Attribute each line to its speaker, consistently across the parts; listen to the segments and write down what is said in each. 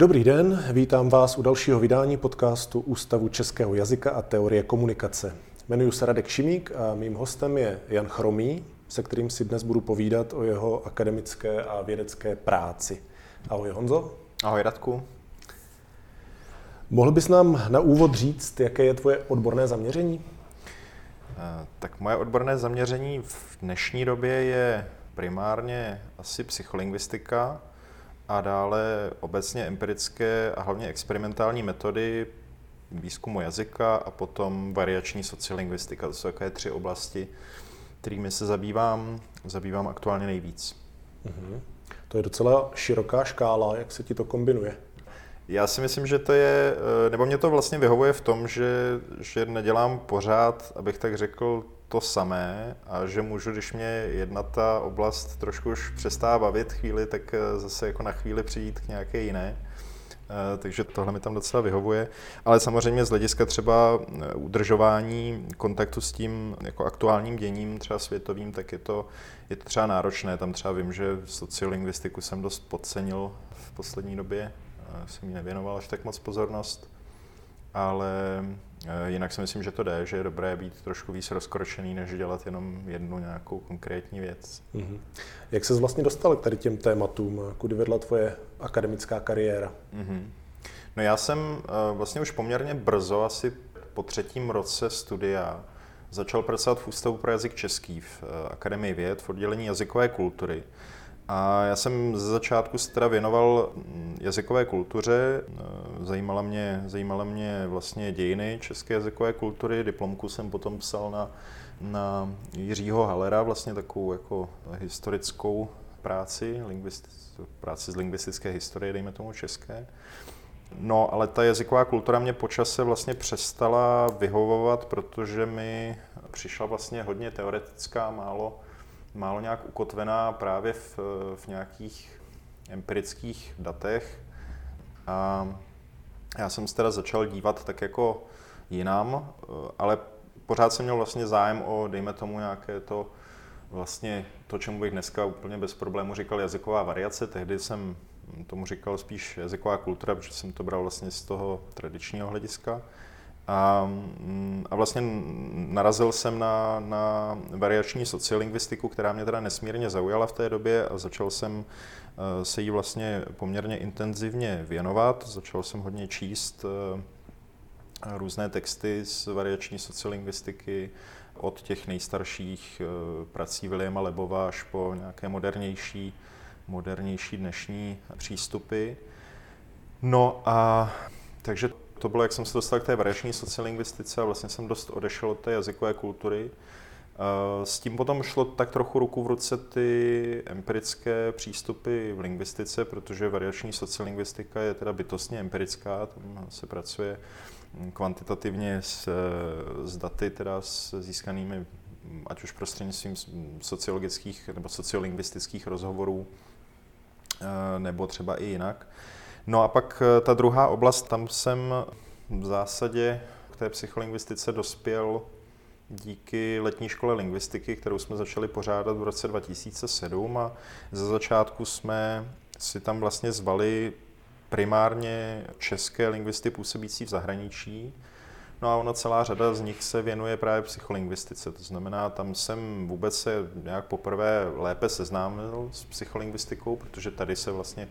Speaker 1: Dobrý den, vítám vás u dalšího vydání podcastu Ústavu českého jazyka a teorie komunikace. Jmenuji se Radek Šimík a mým hostem je Jan Chromý, se kterým si dnes budu povídat o jeho akademické a vědecké práci. Ahoj Honzo.
Speaker 2: Ahoj Radku.
Speaker 1: Mohl bys nám na úvod říct, jaké je tvoje odborné zaměření?
Speaker 2: Eh, tak moje odborné zaměření v dnešní době je primárně asi psycholingvistika a dále obecně empirické a hlavně experimentální metody výzkumu jazyka a potom variační sociolingvistika. To jsou také tři oblasti, kterými se zabývám, zabývám aktuálně nejvíc.
Speaker 1: Mm-hmm. To je docela široká škála, jak se ti to kombinuje?
Speaker 2: Já si myslím, že to je, eh, nebo mě to vlastně vyhovuje v tom, že, že nedělám pořád, abych tak řekl, to samé a že můžu, když mě jedna ta oblast trošku už přestává bavit chvíli, tak eh, zase jako na chvíli přijít k nějaké jiné. Eh, takže tohle mi tam docela vyhovuje. Ale samozřejmě z hlediska třeba udržování kontaktu s tím jako aktuálním děním, třeba světovým, tak je to, je to třeba náročné. Tam třeba vím, že sociolingvistiku jsem dost podcenil v poslední době jsem jí nevěnoval až tak moc pozornost, ale eh, jinak si myslím, že to jde, že je dobré být trošku víc rozkročený, než dělat jenom jednu nějakou konkrétní věc. Mm-hmm.
Speaker 1: Jak se vlastně dostal k tady těm tématům? Kudy vedla tvoje akademická kariéra?
Speaker 2: Mm-hmm. No já jsem eh, vlastně už poměrně brzo, asi po třetím roce studia, začal pracovat v Ústavu pro jazyk český v eh, Akademii věd v oddělení jazykové kultury. A já jsem ze začátku se teda věnoval mm, jazykové kultuře, e, zajímala mě, zajímala mě vlastně dějiny české jazykové kultury, diplomku jsem potom psal na, na Jiřího Halera, vlastně takovou jako historickou práci, práci z lingvistické historie, dejme tomu české. No, ale ta jazyková kultura mě počase vlastně přestala vyhovovat, protože mi přišla vlastně hodně teoretická, málo, málo nějak ukotvená právě v, v nějakých empirických datech. A já jsem se teda začal dívat tak jako jinam, ale pořád jsem měl vlastně zájem o, dejme tomu, nějaké to vlastně to, čemu bych dneska úplně bez problému říkal jazyková variace. Tehdy jsem tomu říkal spíš jazyková kultura, protože jsem to bral vlastně z toho tradičního hlediska. A, mm, a vlastně narazil jsem na, na variační sociolingvistiku, která mě teda nesmírně zaujala v té době a začal jsem eh, se jí vlastně poměrně intenzivně věnovat. Začal jsem hodně číst eh, různé texty z variační sociolingvistiky, od těch nejstarších eh, prací Williama Lebova až po nějaké modernější, modernější dnešní přístupy. No a takže to bylo, jak jsem se dostal k té variační sociolingvistice a vlastně jsem dost odešel od té jazykové kultury. Eh, s tím potom šlo tak trochu ruku v ruce ty empirické přístupy v lingvistice, protože variační sociolingvistika je teda bytostně empirická, tam se pracuje kvantitativně s, s daty, teda s získanými ať už prostřednictvím sociologických nebo sociolingvistických rozhovorů, eh, nebo třeba i jinak. No a pak eh, ta druhá oblast, tam jsem v zásadě k té psycholingvistice dospěl díky letní škole lingvistiky, kterou jsme začali pořádat v roce 2007 a ze začátku jsme si tam vlastně zvali primárně české lingvisty působící v zahraničí. No a ona celá řada z nich se věnuje právě psycholingvistice. To znamená, tam jsem vůbec se nějak poprvé lépe seznámil s psycholingvistikou, protože tady se vlastně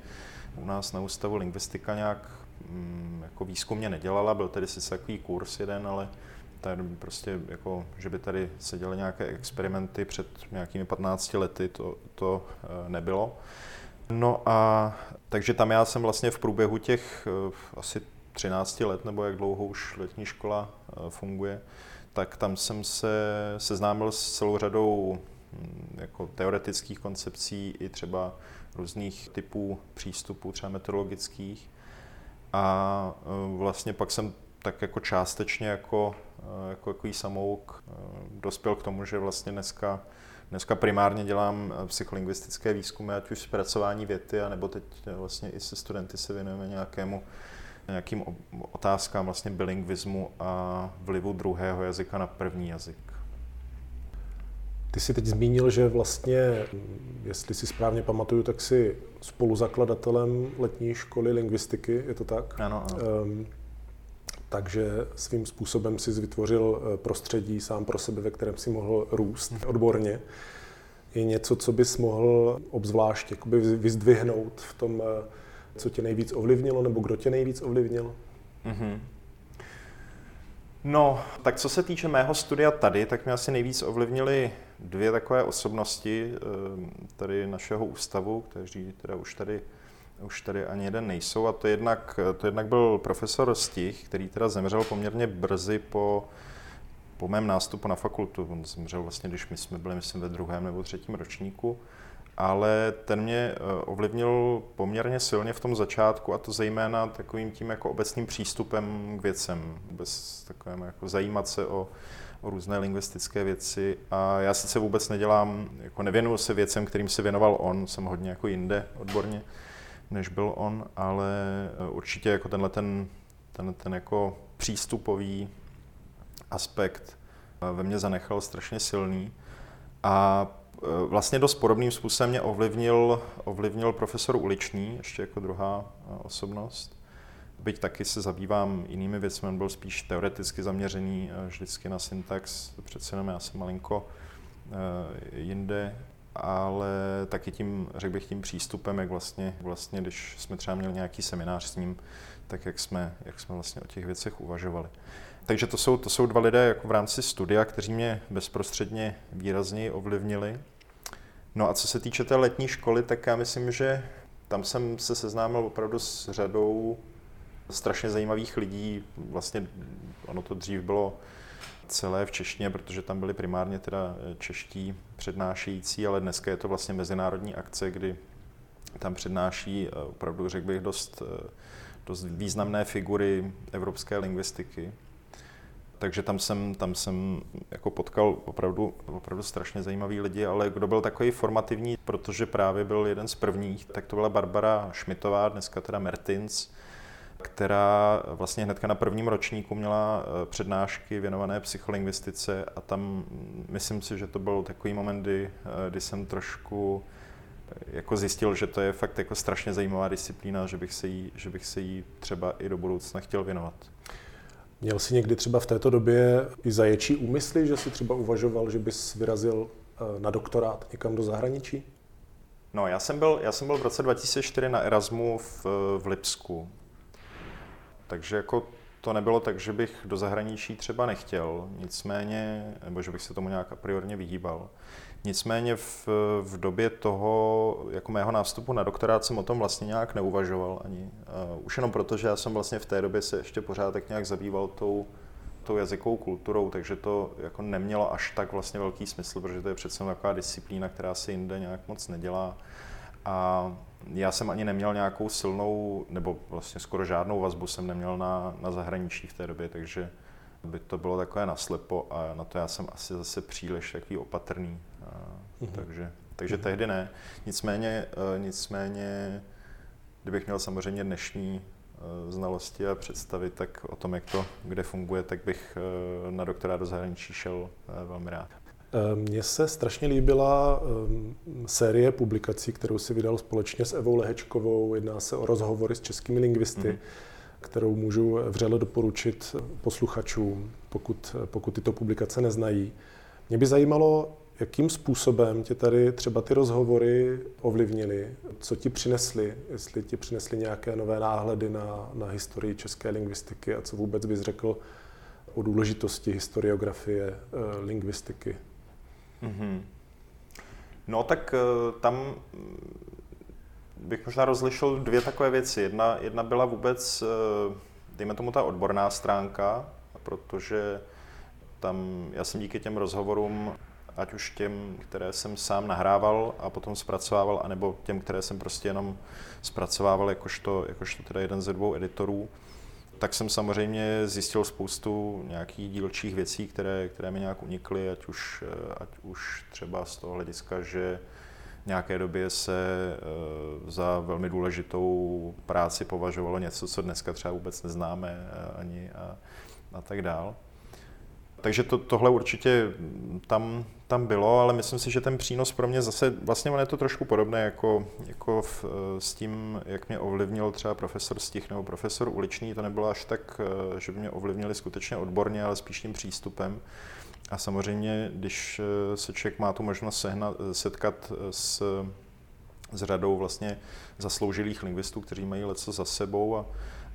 Speaker 2: u nás na ústavu lingvistika nějak mm, jako výzkumně nedělala, byl tady sice takový kurz jeden, ale tady prostě jako, že by tady se dělaly nějaké experimenty před nějakými 15 lety, to, to eh, nebylo. No a takže tam já jsem vlastně v průběhu těch eh, asi 13 let, nebo jak dlouho už letní škola eh, funguje, tak tam jsem se seznámil s celou řadou mm, jako teoretických koncepcí i třeba různých typů přístupů, třeba metodologických. A e, vlastně pak jsem tak jako částečně jako, e, jako jako samouk e, dospěl k tomu, že vlastně dneska, dneska primárně dělám psycholingvistické výzkumy, ať už zpracování věty, nebo teď vlastně i se studenty se věnujeme nějakému nějakým otázkám vlastně bilingvismu a vlivu druhého jazyka na první jazyk.
Speaker 1: Ty jsi teď zmínil, že vlastně, jestli si správně pamatuju, tak si spoluzakladatelem letní školy lingvistiky, je to tak?
Speaker 2: Ano. ano. Um,
Speaker 1: takže svým způsobem si vytvořil eh, prostředí sám pro sebe, ve kterém si mohl růst odborně. Je něco, co bys mohl obzvlášť jakoby vyzdvihnout v tom, eh, co tě nejvíc ovlivnilo, nebo kdo tě nejvíc ovlivnil? Mm-hmm.
Speaker 2: No, tak co se týče mého studia tady, tak mě asi nejvíc ovlivnily dvě takové osobnosti eh, tady našeho ústavu, kteří teda už tady, už tady ani jeden nejsou. A to jednak, to jednak byl profesor Stich, který teda zemřel poměrně brzy po, po mém nástupu na fakultu. On zemřel vlastně, když my jsme byli, myslím, ve druhém nebo třetím ročníku ale ten mě eh, ovlivnil poměrně silně v tom začátku a to zejména takovým tím jako obecným přístupem k věcem, vůbec takovým jako zajímat se o, o různé lingvistické věci a já sice vůbec nedělám, jako nevěnuju se věcem, kterým se věnoval on, jsem hodně jako jinde odborně, než byl on, ale eh, určitě jako tenhle ten, ten, ten jako přístupový aspekt eh, ve mně zanechal strašně silný a Eh, vlastně dost podobným způsobem mě ovlivnil, ovlivnil profesor Uličný, ještě jako druhá osobnost. Byť taky se zabývám jinými věcmi, on byl spíš teoreticky zaměřený eh, vždycky na syntax, přece jenom já jsem malinko jinde, ale taky tím, řekl bych, tím přístupem, jak vlastně, vlastně, když jsme třeba měli nějaký seminář s ním, tak jak jsme, jak jsme vlastně o těch věcech uvažovali. Takže to jsou, to jsou dva lidé jako v rámci studia, kteří mě bezprostředně výrazně ovlivnili. No a co se týče té letní školy, tak já myslím, že tam jsem se seznámil opravdu s řadou strašně zajímavých lidí. Vlastně ono to dřív bylo celé v češtině, protože tam byli primárně teda čeští přednášející, ale dneska je to vlastně mezinárodní akce, kdy tam přednáší eh, opravdu, řekl bych, dost, eh, dost významné figury evropské lingvistiky takže tam jsem, tam jsem jako potkal opravdu, opravdu strašně zajímavý lidi, ale kdo byl takový formativní, protože právě byl jeden z prvních, tak to byla Barbara Šmitová, dneska teda Mertins, která vlastně hnedka na prvním ročníku měla eh, přednášky věnované psycholingvistice a tam mm, myslím si, že to byl takový moment, kdy, eh, kdy jsem trošku eh, jako zjistil, že to je fakt jako strašně zajímavá disciplína, že bych se jí, že bych se jí třeba i do budoucna chtěl věnovat.
Speaker 1: Měl jsi někdy třeba v této době i zaječí úmysly, že jsi třeba uvažoval, že bys vyrazil na doktorát někam do zahraničí?
Speaker 2: No, já jsem byl, já jsem byl v roce 2004 na Erasmu v, v Lipsku. Takže jako to nebylo tak, že bych do zahraničí třeba nechtěl, nicméně, nebo že bych se tomu nějak a priorně vyhýbal. Nicméně v, v době toho, jako mého nástupu na doktorát jsem o tom vlastně nějak neuvažoval ani. Uh, už jenom proto, že já jsem vlastně v té době se ještě pořád tak nějak zabýval tou, tou jazykovou kulturou, takže to jako nemělo až tak vlastně velký smysl, protože to je přece taková disciplína, která se jinde nějak moc nedělá. A já jsem ani neměl nějakou silnou, nebo vlastně skoro žádnou vazbu jsem neměl na, na zahraničí v té době, takže by to bylo takové naslepo a na to já jsem asi zase příliš takový opatrný. Mm-hmm. Takže, takže mm-hmm. tehdy ne. Nicméně, uh, nicméně, kdybych měl samozřejmě dnešní uh, znalosti a představy, tak o tom, jak to kde funguje, tak bych uh, na doktora do zahraničí šel velmi rád.
Speaker 1: Mně se strašně líbila série publikací, kterou si vydal společně s Evou Lehečkovou. Jedná se o rozhovory s českými lingvisty, mm-hmm. kterou můžu vřele doporučit posluchačům, pokud, pokud tyto publikace neznají. Mě by zajímalo, Jakým způsobem tě tady třeba ty rozhovory ovlivnily? Co ti přinesly? Jestli ti přinesly nějaké nové náhledy na, na historii české lingvistiky a co vůbec bys řekl o důležitosti historiografie e, lingvistiky? Mm-hmm.
Speaker 2: No tak e, tam bych možná rozlišil dvě takové věci. Jedna, jedna byla vůbec, e, dejme tomu, ta odborná stránka, protože tam já jsem díky těm rozhovorům ať už těm, které jsem sám nahrával a potom zpracovával, anebo těm, které jsem prostě jenom zpracovával jakožto, jakožto teda jeden ze dvou editorů, tak jsem samozřejmě zjistil spoustu nějakých dílčích věcí, které, které mi nějak unikly, ať už, ať už třeba z toho hlediska, že v nějaké době se eh, za velmi důležitou práci považovalo něco, co dneska třeba vůbec neznáme eh, ani a, a tak dál. Takže to, tohle určitě tam, tam bylo, ale myslím si, že ten přínos pro mě zase, vlastně on je to trošku podobné jako, jako v, s tím, jak mě ovlivnil třeba profesor Stich nebo profesor Uličný. To nebylo až tak, že by mě ovlivnili skutečně odborně, ale spíš tím přístupem. A samozřejmě, když se člověk má tu možnost sehnat, setkat s, s řadou vlastně zasloužilých lingvistů, kteří mají leco za sebou a,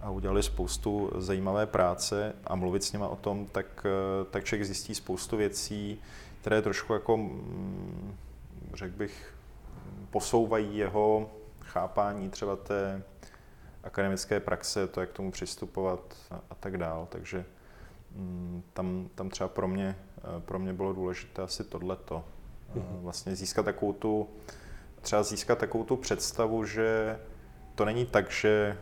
Speaker 2: a udělali spoustu zajímavé práce a mluvit s nimi o tom, tak, eh, tak člověk zjistí spoustu věcí, které trošku jako, mm, řekl bych, posouvají jeho chápání třeba té akademické praxe, to, jak k tomu přistupovat a, a tak dál. Takže mm, tam, tam třeba pro mě, eh, pro mě bylo důležité asi tohleto. Mm-hmm. Vlastně získat takovou tu, třeba získat takovou tu představu, že to není tak, že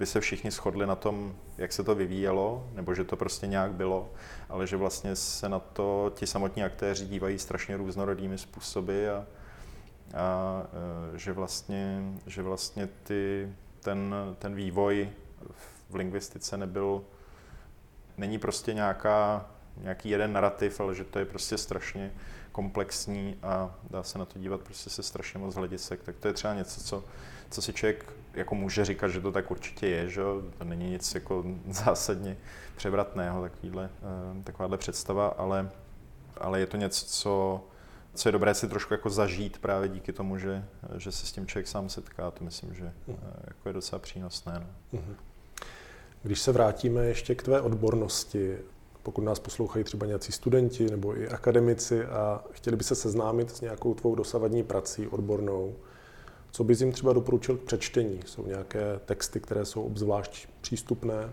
Speaker 2: by se všichni shodli na tom, jak se to vyvíjelo, nebo že to prostě nějak bylo, ale že vlastně se na to ti samotní aktéři dívají strašně různorodými způsoby a, a e, že vlastně, že vlastně ty, ten, ten vývoj v lingvistice nebyl, není prostě nějaká, nějaký jeden narrativ, ale že to je prostě strašně komplexní a dá se na to dívat prostě se strašně moc hledisek, tak to je třeba něco, co, co si člověk jako může říkat, že to tak určitě je, že to není nic jako zásadně převratného, takovýhle, eh, takováhle představa, ale, ale je to něco, co, co je dobré si trošku jako zažít právě díky tomu, že, že se s tím člověk sám setká, to myslím, že uh jako je docela přínosné. No. Mhm.
Speaker 1: Když se vrátíme ještě k tvé odbornosti, pokud nás poslouchají třeba nějací studenti nebo i akademici a chtěli by se seznámit s nějakou tvou dosavadní prací odbornou, co bys jim třeba doporučil k přečtení? Jsou nějaké texty, které jsou obzvlášť přístupné?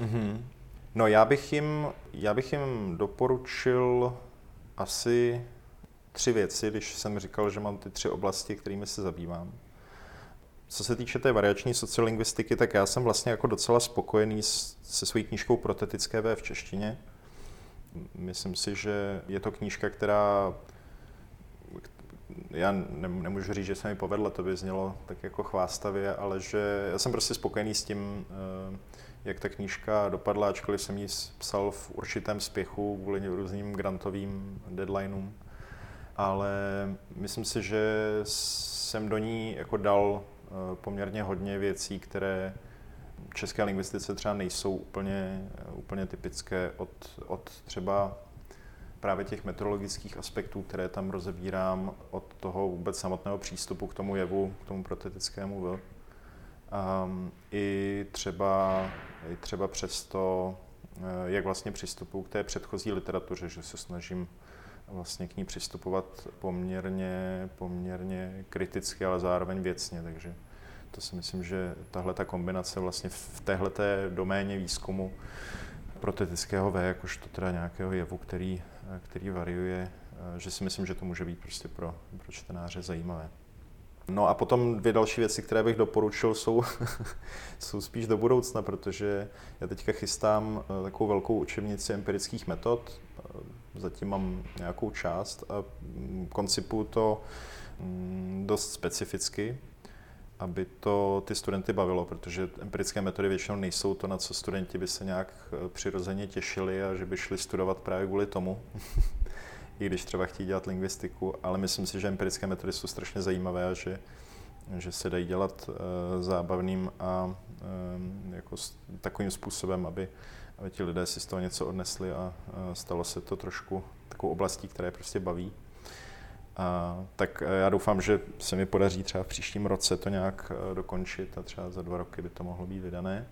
Speaker 2: Mm-hmm. No já bych, jim, já bych jim doporučil asi tři věci, když jsem říkal, že mám ty tři oblasti, kterými se zabývám. Co se týče té variační sociolingvistiky, tak já jsem vlastně jako docela spokojený se svojí knížkou Protetické V v češtině. Myslím si, že je to knížka, která já nemůžu říct, že se mi povedla, to by znělo tak jako chvástavě, ale že já jsem prostě spokojený s tím, eh, jak ta knížka dopadla, ačkoliv jsem ji psal v určitém spěchu kvůli různým grantovým deadlineům. Ale myslím si, že jsem do ní jako dal eh, poměrně hodně věcí, které české lingvistice třeba nejsou úplně, úplně typické od, od třeba právě těch meteorologických aspektů, které tam rozebírám od toho vůbec samotného přístupu k tomu jevu, k tomu protetickému V. Um, I třeba, i třeba přesto, eh, jak vlastně přistupuji k té předchozí literatuře, že se snažím vlastně k ní přistupovat poměrně, poměrně kriticky, ale zároveň věcně, takže to si myslím, že tahle ta kombinace vlastně v téhle doméně výzkumu protetického V, jakožto teda nějakého jevu, který, který variuje, že si myslím, že to může být prostě pro, pro čtenáře zajímavé. No a potom dvě další věci, které bych doporučil, jsou, jsou spíš do budoucna, protože já teďka chystám eh, takovou velkou učebnici empirických metod. Eh, zatím mám nějakou část a mm, koncipuju to mm, dost specificky, aby to ty studenty bavilo, protože empirické metody většinou nejsou to, na co studenti by se nějak eh, přirozeně těšili a že by šli studovat právě kvůli tomu, i když třeba chtějí dělat lingvistiku, ale myslím si, že empirické metody jsou strašně zajímavé a že, že se dají dělat uh, zábavným a um, jako takovým způsobem, aby, aby ti lidé si z toho něco odnesli a uh, stalo se to trošku takovou oblastí, která je prostě baví. A, tak eh, já doufám, že se mi podaří třeba v příštím roce to nějak eh, dokončit a třeba za dva roky by to mohlo být vydané.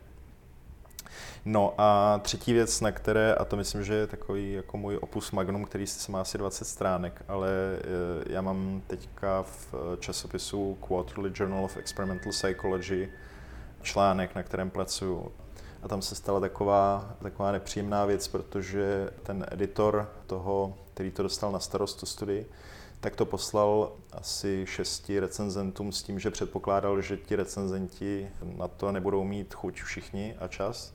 Speaker 2: No a třetí věc, na které, a to myslím, že je takový jako můj opus magnum, který se má asi 20 stránek, ale eh, já mám teďka v časopisu Quarterly Journal of Experimental Psychology článek, na kterém pracuju. A tam se stala taková, taková nepříjemná věc, protože ten editor toho, který to dostal na starost tu studii, tak to poslal asi šesti recenzentům s tím, že předpokládal, že ti recenzenti na to nebudou mít chuť všichni a čas.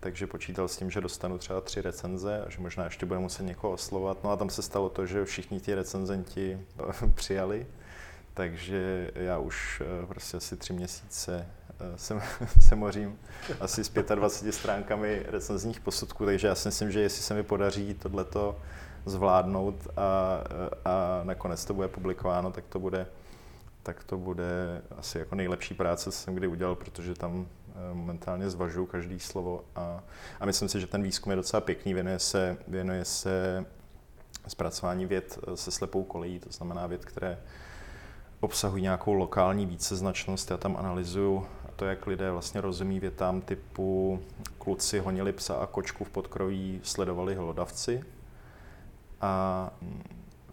Speaker 2: Takže počítal s tím, že dostanu třeba tři recenze a že možná ještě bude muset někoho oslovat. No a tam se stalo to, že všichni ti recenzenti přijali takže já už prostě asi tři měsíce se, se mořím asi s 25 stránkami recenzních posudků, takže já si myslím, že jestli se mi podaří tohleto zvládnout a, a nakonec to bude publikováno, tak to bude, tak to bude asi jako nejlepší práce, co jsem kdy udělal, protože tam eh, momentálně zvažuju každý slovo a, a myslím si, že ten výzkum je docela pěkný, věnuje se, věnuje se zpracování věd eh, se slepou kolejí, to znamená věd, které obsahují nějakou lokální víceznačnost. Já tam analyzuju to, jak lidé vlastně rozumí větám typu kluci honili psa a kočku v podkroví sledovali hlodavci. A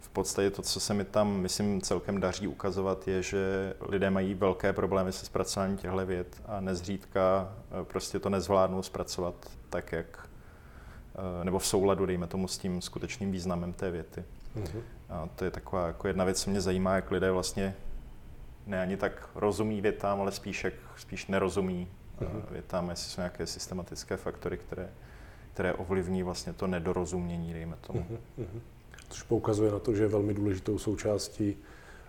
Speaker 2: v podstatě to, co se mi tam, myslím, celkem daří ukazovat, je, že lidé mají velké problémy se zpracováním těchto věd a nezřídka eh, prostě to nezvládnou zpracovat tak, jak eh, nebo v souladu, dejme tomu, s tím skutečným významem té věty. Mm-hmm. A to je taková jako jedna věc, co mě zajímá, jak lidé vlastně ne ani tak rozumí větám, ale spíš, jak, spíš nerozumí mm-hmm. větám, jestli jsou nějaké systematické faktory, které, které ovlivní vlastně to nedorozumění, dejme tomu. Mm-hmm.
Speaker 1: Což poukazuje na to, že velmi důležitou součástí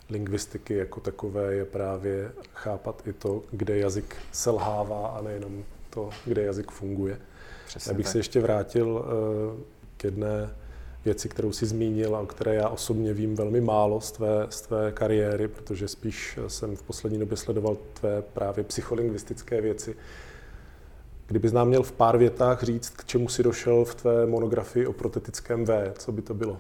Speaker 1: lingvistiky jako takové je právě chápat i to, kde jazyk selhává a nejenom to, kde jazyk funguje. Přesně Já bych tak. se ještě vrátil uh, k jedné věci, kterou si zmínil a o které já osobně vím velmi málo z tvé, z tvé kariéry, protože spíš jsem v poslední době sledoval tvé právě psycholingvistické věci. Kdybys nám měl v pár větách říct, k čemu si došel v tvé monografii o protetickém V, co by to bylo?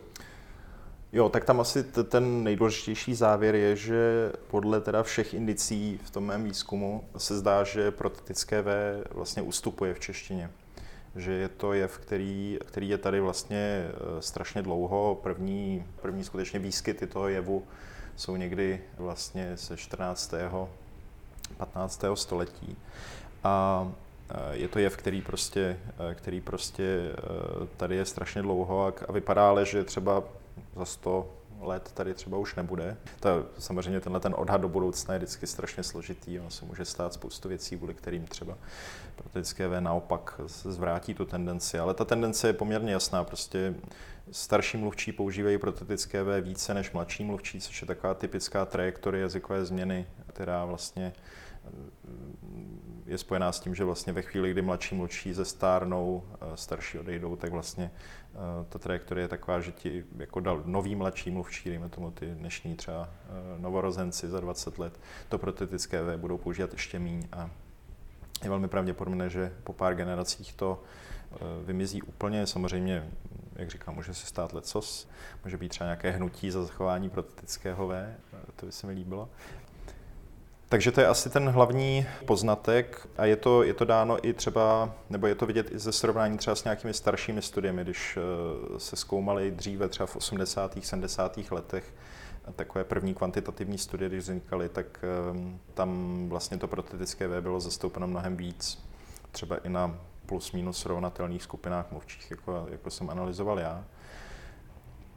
Speaker 2: Jo, tak tam asi t- ten nejdůležitější závěr je, že podle teda všech indicí v tom mém výzkumu se zdá, že protetické V vlastně ustupuje v češtině že je to jev, který, který je tady vlastně eh, strašně dlouho. První, první skutečně výskyty toho jevu jsou někdy vlastně ze 14. 15. století. A je to jev, který prostě, eh, který prostě tady je strašně dlouho a vypadá ale, že třeba za 100 let tady třeba už nebude. To, samozřejmě tenhle ten odhad do budoucna je vždycky strašně složitý, ono se může stát spoustu věcí, kvůli kterým třeba protetické V naopak zvrátí tu tendenci, ale ta tendence je poměrně jasná, prostě starší mluvčí používají protetické V více než mladší mluvčí, což je taková typická trajektorie jazykové změny, která vlastně je spojená s tím, že vlastně ve chvíli, kdy mladší mluvčí ze stárnou, starší odejdou, tak vlastně Eh, ta trajektorie je taková, že ti jako dal nový mladší mluvčí, dejme tomu ty dnešní třeba eh, novorozenci za 20 let, to protetické V budou používat ještě míň a je velmi pravděpodobné, že po pár generacích to eh, vymizí úplně. Samozřejmě, jak říkám, může se stát lecos, může být třeba nějaké hnutí za zachování protetického V, to by se mi líbilo. Takže to je asi ten hlavní poznatek a je to, je to dáno i třeba, nebo je to vidět i ze srovnání třeba s nějakými staršími studiemi, když eh, se zkoumaly dříve třeba v 80. 70. letech takové první kvantitativní studie, když vznikaly, tak ehm, tam vlastně to protetické V bylo zastoupeno mnohem víc, třeba i na plus minus srovnatelných skupinách mluvčích, jako, jako jsem analyzoval já.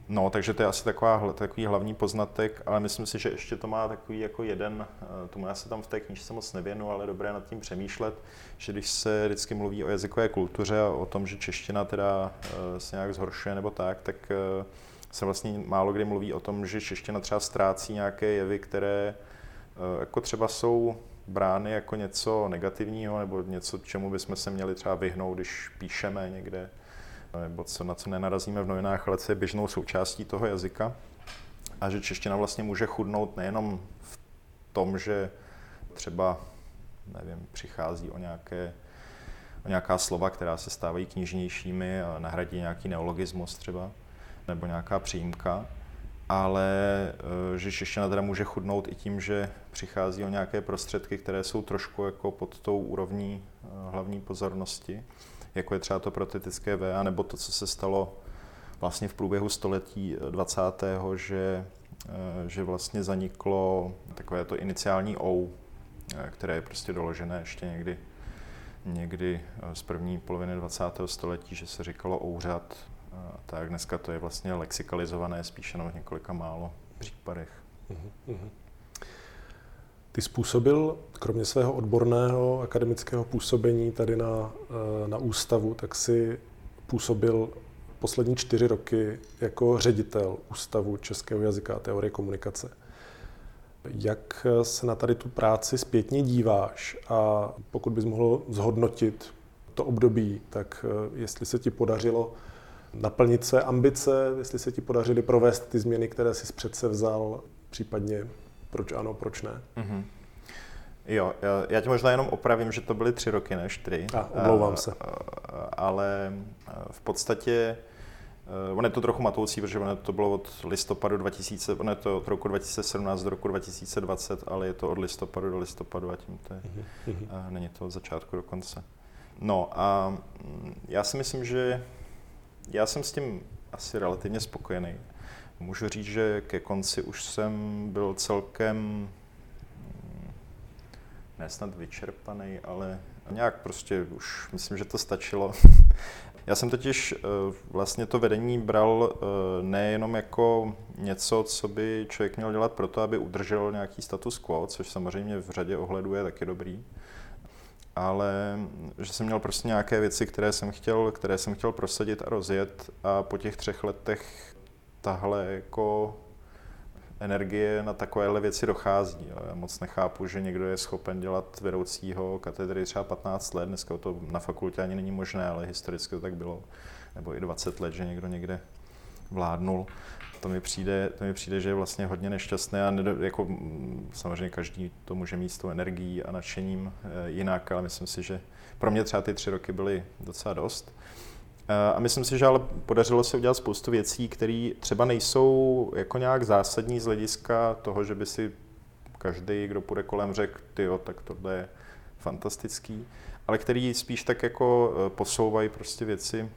Speaker 2: No, takže to je asi taková, takový hlavní poznatek, ale myslím si, že ještě to má takový jako jeden, eh, tomu já se tam v té knižce moc nevěnu, ale dobré nad tím přemýšlet, že když se vždycky mluví o jazykové kultuře a o tom, že čeština teda eh, se nějak zhoršuje nebo tak, tak eh, se vlastně málo kdy mluví o tom, že čeština třeba ztrácí nějaké jevy, které jako třeba jsou brány jako něco negativního nebo něco, čemu bychom se měli třeba vyhnout, když píšeme někde nebo co, na co nenarazíme v novinách, ale co je běžnou součástí toho jazyka. A že čeština vlastně může chudnout nejenom v tom, že třeba, nevím, přichází o nějaké o nějaká slova, která se stávají knižnějšími a nahradí nějaký neologismus třeba, nebo nějaká příjmka, ale eh, že čeština teda může chudnout i tím, že přichází o nějaké prostředky, které jsou trošku jako pod tou úrovní eh, hlavní pozornosti jako je třeba to protetické V, nebo to, co se stalo vlastně v průběhu století 20. že, eh, že vlastně zaniklo takové to iniciální O, eh, které je prostě doložené ještě někdy, někdy eh, z první poloviny 20. století, že se říkalo ouřad. Tak dneska to je vlastně lexikalizované spíše na několika málo případech. Uh-huh.
Speaker 1: Ty způsobil, kromě svého odborného akademického působení tady na, eh, na ústavu, tak si působil poslední čtyři roky jako ředitel Ústavu českého jazyka a teorie komunikace. Jak se na tady tu práci zpětně díváš a pokud bys mohl zhodnotit to období, tak eh, jestli se ti podařilo naplnit své ambice, jestli se ti podařily provést ty změny, které jsi přece vzal, případně proč ano, proč ne. Mm-hmm.
Speaker 2: Jo, já tě možná jenom opravím, že to byly tři roky, ne čtyři.
Speaker 1: A, omlouvám se.
Speaker 2: Ale v podstatě On je to trochu matoucí, protože ono to bylo od listopadu 2000, ono je to od roku 2017 do roku 2020, ale je to od listopadu do listopadu a tím to je, mm-hmm. není to od začátku do konce. No a mm, já si myslím, že já jsem s tím asi relativně spokojený. Můžu říct, že ke konci už jsem byl celkem nesnad vyčerpaný, ale nějak prostě už myslím, že to stačilo. Já jsem totiž eh, vlastně to vedení bral eh, nejenom jako něco, co by člověk měl dělat proto, aby udržel nějaký status quo, což samozřejmě v řadě ohledů je taky dobrý, ale že jsem měl prostě nějaké věci, které jsem chtěl, které jsem chtěl prosadit a rozjet a po těch třech letech tahle jako energie na takovéhle věci dochází. Já moc nechápu, že někdo je schopen dělat vedoucího katedry třeba 15 let, dneska to na fakultě ani není možné, ale historicky to tak bylo, nebo i 20 let, že někdo někde vládnul. To mi přijde, to mi přijde že je vlastně hodně nešťastné a nedo, jako, samozřejmě každý to může mít s tou energií a nadšením e, jinak, ale myslím si, že pro mě třeba ty tři roky byly docela dost. Eh, a myslím si, že ale podařilo se udělat spoustu věcí, které třeba nejsou jako nějak zásadní z hlediska toho, že by si každý, kdo půjde kolem, řekl, ty jo, tak tohle je fantastický, ale který spíš tak jako eh, posouvají prostě věci,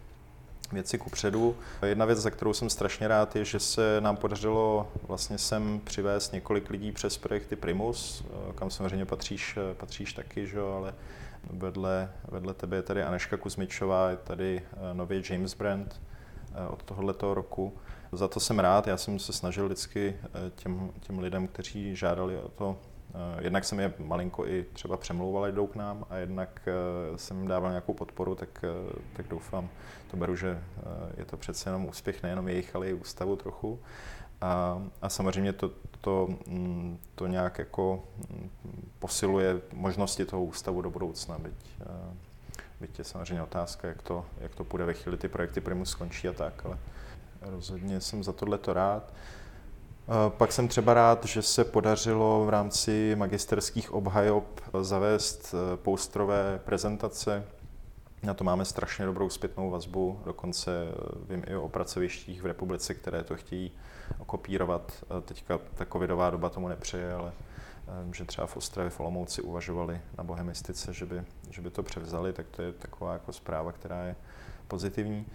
Speaker 2: věci kupředu. Jedna věc, za kterou jsem strašně rád, je, že se nám podařilo vlastně sem přivést několik lidí přes projekty Primus, eh, kam samozřejmě patříš, patříš taky, že? ale Vedle, vedle tebe je tady Aneška Kuzmičová, je tady eh, nově James Brand eh, od tohoto roku. Za to jsem rád, já jsem se snažil vždycky eh, těm, těm lidem, kteří žádali o to, jednak jsem je malinko i třeba přemlouval, jdou k nám a jednak jsem jim dával nějakou podporu, tak, tak doufám, to beru, že je to přece jenom úspěch nejenom jejich, ale i ústavu trochu. A, a samozřejmě to, to, mm, to nějak jako mm, posiluje možnosti toho ústavu do budoucna, byť, eh, byť je samozřejmě otázka, jak to, jak to půjde ve chvíli ty projekty Primus skončí a tak, ale rozhodně jsem za tohle to rád. Eh, pak jsem třeba rád, že se podařilo v rámci magisterských obhajob zavést eh, poustrové prezentace. Na to máme strašně dobrou zpětnou vazbu, dokonce vím i o pracovištích v republice, které to chtějí okopírovat. Teďka ta covidová doba tomu nepřeje, ale eh, že třeba v Ostravě, v Olomouci uvažovali na bohemistice, že by, že by to převzali, tak to je taková jako zpráva, která je pozitivní.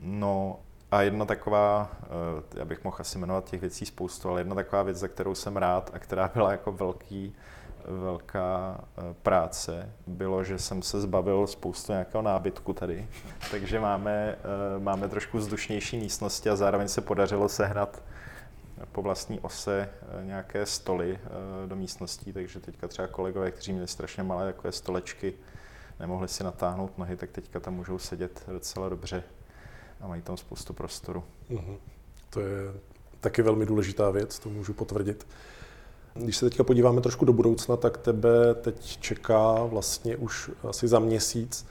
Speaker 2: No a jedna taková, eh, já bych mohl asi jmenovat těch věcí spoustu, ale jedna taková věc, za kterou jsem rád a která byla jako velký, velká eh, práce, bylo, že jsem se zbavil spoustu nějakého nábytku tady. Takže máme, máme trošku vzdušnější místnosti a zároveň se podařilo sehnat po vlastní ose eh, nějaké stoly eh, do místností, takže teďka třeba kolegové, kteří měli strašně malé takové stolečky, nemohli si natáhnout nohy, tak teďka tam můžou sedět docela dobře a mají tam spoustu prostoru. Mm-hmm.
Speaker 1: To je taky velmi důležitá věc, to můžu potvrdit. Když se teďka podíváme trošku do budoucna, tak tebe teď čeká vlastně už asi za měsíc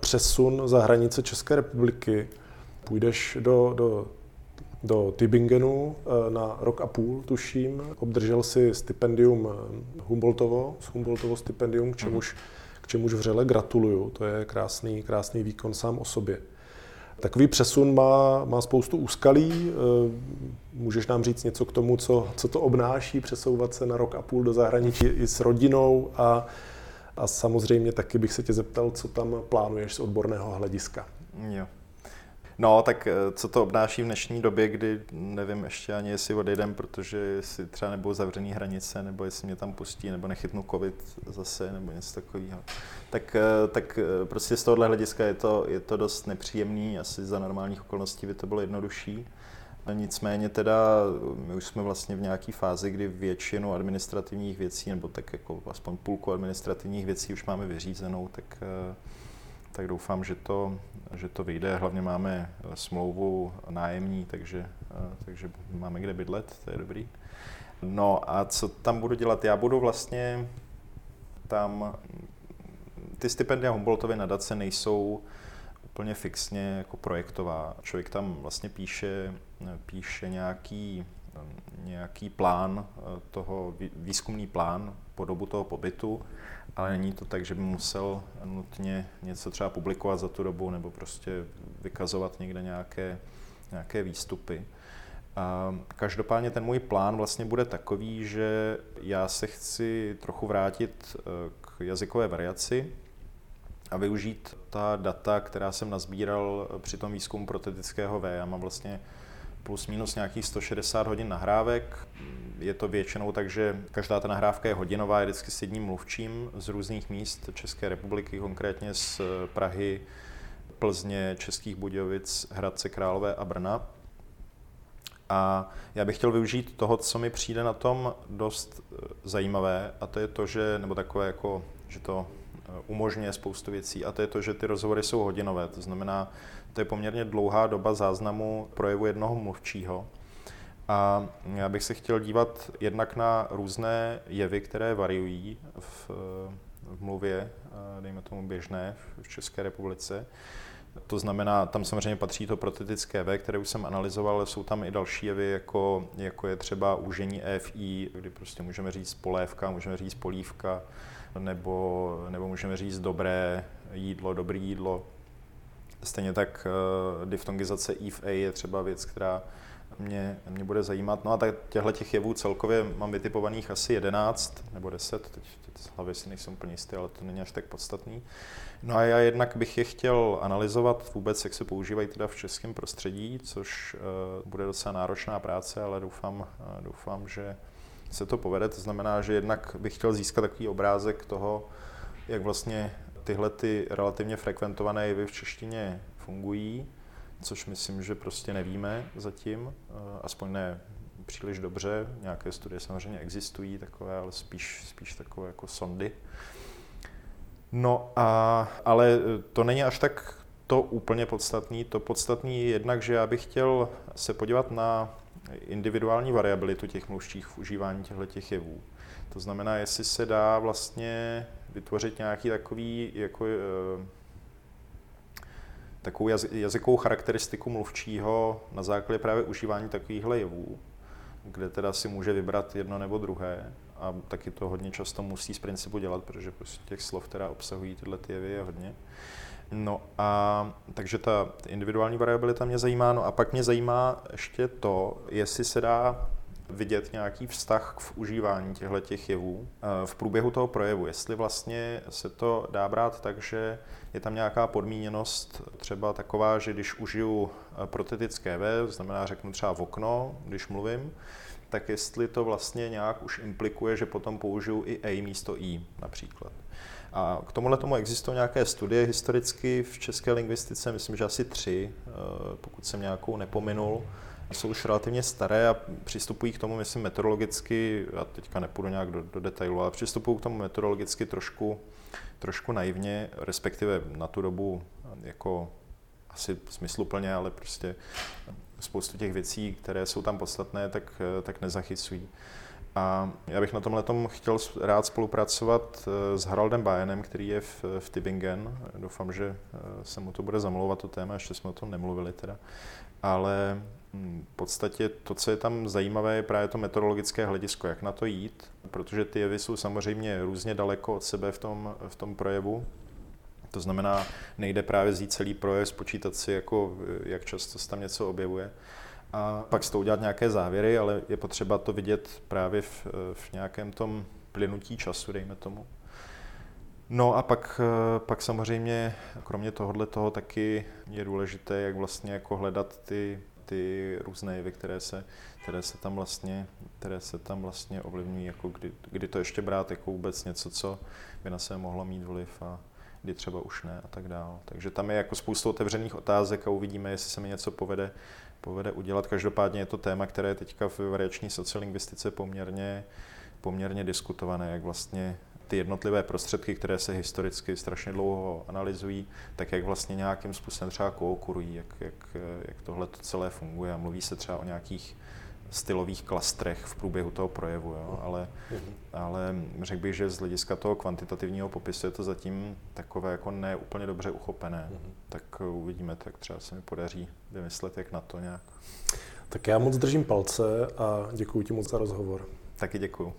Speaker 1: přesun za hranice České republiky. Půjdeš do, do do Tübingenu eh, na rok a půl, tuším. Obdržel si stipendium eh, Humboldtovo, z Humboldtovo stipendium, k čemuž, k čemuž vřele gratuluju. To je krásný, krásný výkon sám o sobě. Takový přesun má, má spoustu úskalí. Eh, můžeš nám říct něco k tomu, co, co to obnáší, přesouvat se na rok a půl do zahraničí i s rodinou a, a samozřejmě taky bych se tě zeptal, co tam plánuješ z odborného hlediska.
Speaker 2: Jo. No, tak eh, co to obnáší v dnešní době, kdy nevím ještě ani, jestli odejdem, protože si třeba nebudou zavřený hranice, nebo jestli mě tam pustí, nebo nechytnu covid zase, nebo něco takového. Tak, eh, tak eh, prostě z tohohle hlediska je to, je to dost nepříjemný, asi za normálních okolností by to bylo jednodušší. Nicméně teda my už jsme vlastně v nějaké fázi, kdy většinu administrativních věcí, nebo tak jako aspoň půlku administrativních věcí už máme vyřízenou, tak tak doufám, že to, že to vyjde. Hlavně máme smlouvu nájemní, takže takže máme kde bydlet, to je dobrý. No a co tam budu dělat? Já budu vlastně tam, ty stipendia Humboldtovy nadace nejsou úplně fixně jako projektová. Člověk tam vlastně píše, píše nějaký, nějaký plán toho, výzkumný plán po dobu toho pobytu, ale není to tak, že by musel nutně něco třeba publikovat za tu dobu nebo prostě vykazovat někde nějaké, nějaké výstupy. A každopádně ten můj plán vlastně bude takový, že já se chci trochu vrátit eh, k jazykové variaci a využít ta data, která jsem nazbíral při tom výzkumu protetického V. Já mám vlastně plus minus nějakých 160 hodin nahrávek. Je to většinou tak, že každá ta nahrávka je hodinová, je vždycky s jedním mluvčím z různých míst České republiky, konkrétně z Prahy, Plzně, Českých Budějovic, Hradce Králové a Brna. A já bych chtěl využít toho, co mi přijde na tom dost eh, zajímavé, a to je to, že, nebo takové jako, že to eh, umožňuje spoustu věcí, a to je to, že ty rozhovory jsou hodinové. To znamená, to je poměrně dlouhá doba záznamu projevu jednoho mluvčího. A já bych se chtěl dívat jednak na různé jevy, které variují v, v mluvě, eh, dejme tomu běžné v České republice. To znamená, tam samozřejmě patří to protetické V, které už jsem analyzoval, ale jsou tam i další jevy, jako, jako je třeba úžení EFI, kdy prostě můžeme říct polévka, můžeme říct polívka, nebo, nebo můžeme říct dobré jídlo, dobrý jídlo. Stejně tak uh, diftongizace if A je třeba věc, která mě, mě bude zajímat. No a tak těchto těch jevů celkově mám vytipovaných asi 11 nebo 10, teď, teď z hlavy si nejsem úplně jistý, ale to není až tak podstatný. No a já jednak bych je chtěl analyzovat vůbec, jak se používají teda v českém prostředí, což uh, bude docela náročná práce, ale doufám, uh, doufám, že se to povede. To znamená, že jednak bych chtěl získat takový obrázek toho, jak vlastně tyhle ty relativně frekventované jevy v češtině fungují, což myslím, že prostě nevíme zatím, eh, aspoň ne příliš dobře. Nějaké studie samozřejmě existují takové, ale spíš, spíš takové jako sondy. No a, ale to není až tak to úplně podstatný. To podstatný je jednak, že já bych chtěl se podívat na individuální variabilitu těch mluvčích v užívání těchto těch jevů. To znamená, jestli se dá vlastně vytvořit nějaký takový jako eh, takovou jazykovou charakteristiku mluvčího na základě právě užívání takovýchhle jevů, kde teda si může vybrat jedno nebo druhé a taky to hodně často musí z principu dělat, protože prostě těch slov, která obsahují tyhle ty jevy je hodně. No a takže ta individuální variabilita mě zajímá, no a pak mě zajímá ještě to, jestli se dá vidět nějaký vztah k užívání těchto těch jevů eh, v průběhu toho projevu. Jestli vlastně se to dá brát tak, že je tam nějaká podmíněnost třeba taková, že když užiju eh, protetické V, znamená řeknu třeba v okno, když mluvím, tak jestli to vlastně nějak už implikuje, že potom použiju i A místo I například. A k tomuhle tomu existují nějaké studie historicky v české lingvistice, myslím, že asi tři, eh, pokud jsem nějakou nepominul, jsou už relativně staré a přistupují k tomu, myslím, meteorologicky, já teďka nepůjdu nějak do, do detailu, ale přistupují k tomu meteorologicky trošku, trošku naivně, respektive na tu dobu jako asi smysluplně, ale prostě spoustu těch věcí, které jsou tam podstatné, tak, tak nezachycují. A já bych na tomhle tom chtěl rád spolupracovat eh, s Haraldem Bajenem, který je v, v Tübingen. Doufám, že eh, se mu to bude zamlouvat to téma, ještě jsme o tom nemluvili teda. Ale hm, v podstatě to, co je tam zajímavé, je právě to meteorologické hledisko, jak na to jít, protože ty jevy jsou samozřejmě různě daleko od sebe v tom, v tom projevu. To znamená, nejde právě zjít celý projev, spočítat si, jako, jak často se tam něco objevuje a pak s tou udělat nějaké závěry, ale je potřeba to vidět právě v, v nějakém tom plynutí času, dejme tomu. No a pak, pak samozřejmě, kromě tohohle toho taky je důležité, jak vlastně jako hledat ty, ty různé jevy, které se, které se tam vlastně, které se tam vlastně ovlivňují, jako kdy, kdy to ještě brát jako vůbec něco, co by na sebe mohlo mít vliv a kdy třeba už ne a tak dále. Takže tam je jako spoustu otevřených otázek a uvidíme, jestli se mi něco povede povede udělat. Každopádně je to téma, které je teďka v variační sociolingvistice poměrně, poměrně diskutované, jak vlastně ty jednotlivé prostředky, které se historicky strašně dlouho analyzují, tak jak vlastně nějakým způsobem třeba kookurují, jak, jak, jak tohle to celé funguje. A mluví se třeba o nějakých stylových klastrech v průběhu toho projevu, jo? Ale, ale řekl bych, že z hlediska toho kvantitativního popisu je to zatím takové jako ne úplně dobře uchopené. Mm-hmm. Tak uvidíme, tak třeba se mi podaří vymyslet, jak na to nějak.
Speaker 1: Tak já moc držím palce a děkuji ti moc za rozhovor.
Speaker 2: Taky děkuji.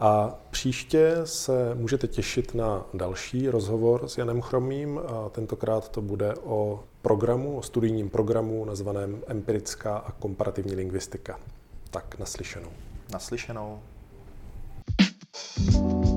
Speaker 1: A příště se můžete těšit na další rozhovor s Janem Chromým a tentokrát to bude o programu, o studijním programu nazvaném Empirická a komparativní lingvistika. Tak naslyšenou.
Speaker 2: Naslyšenou.
Speaker 1: thank you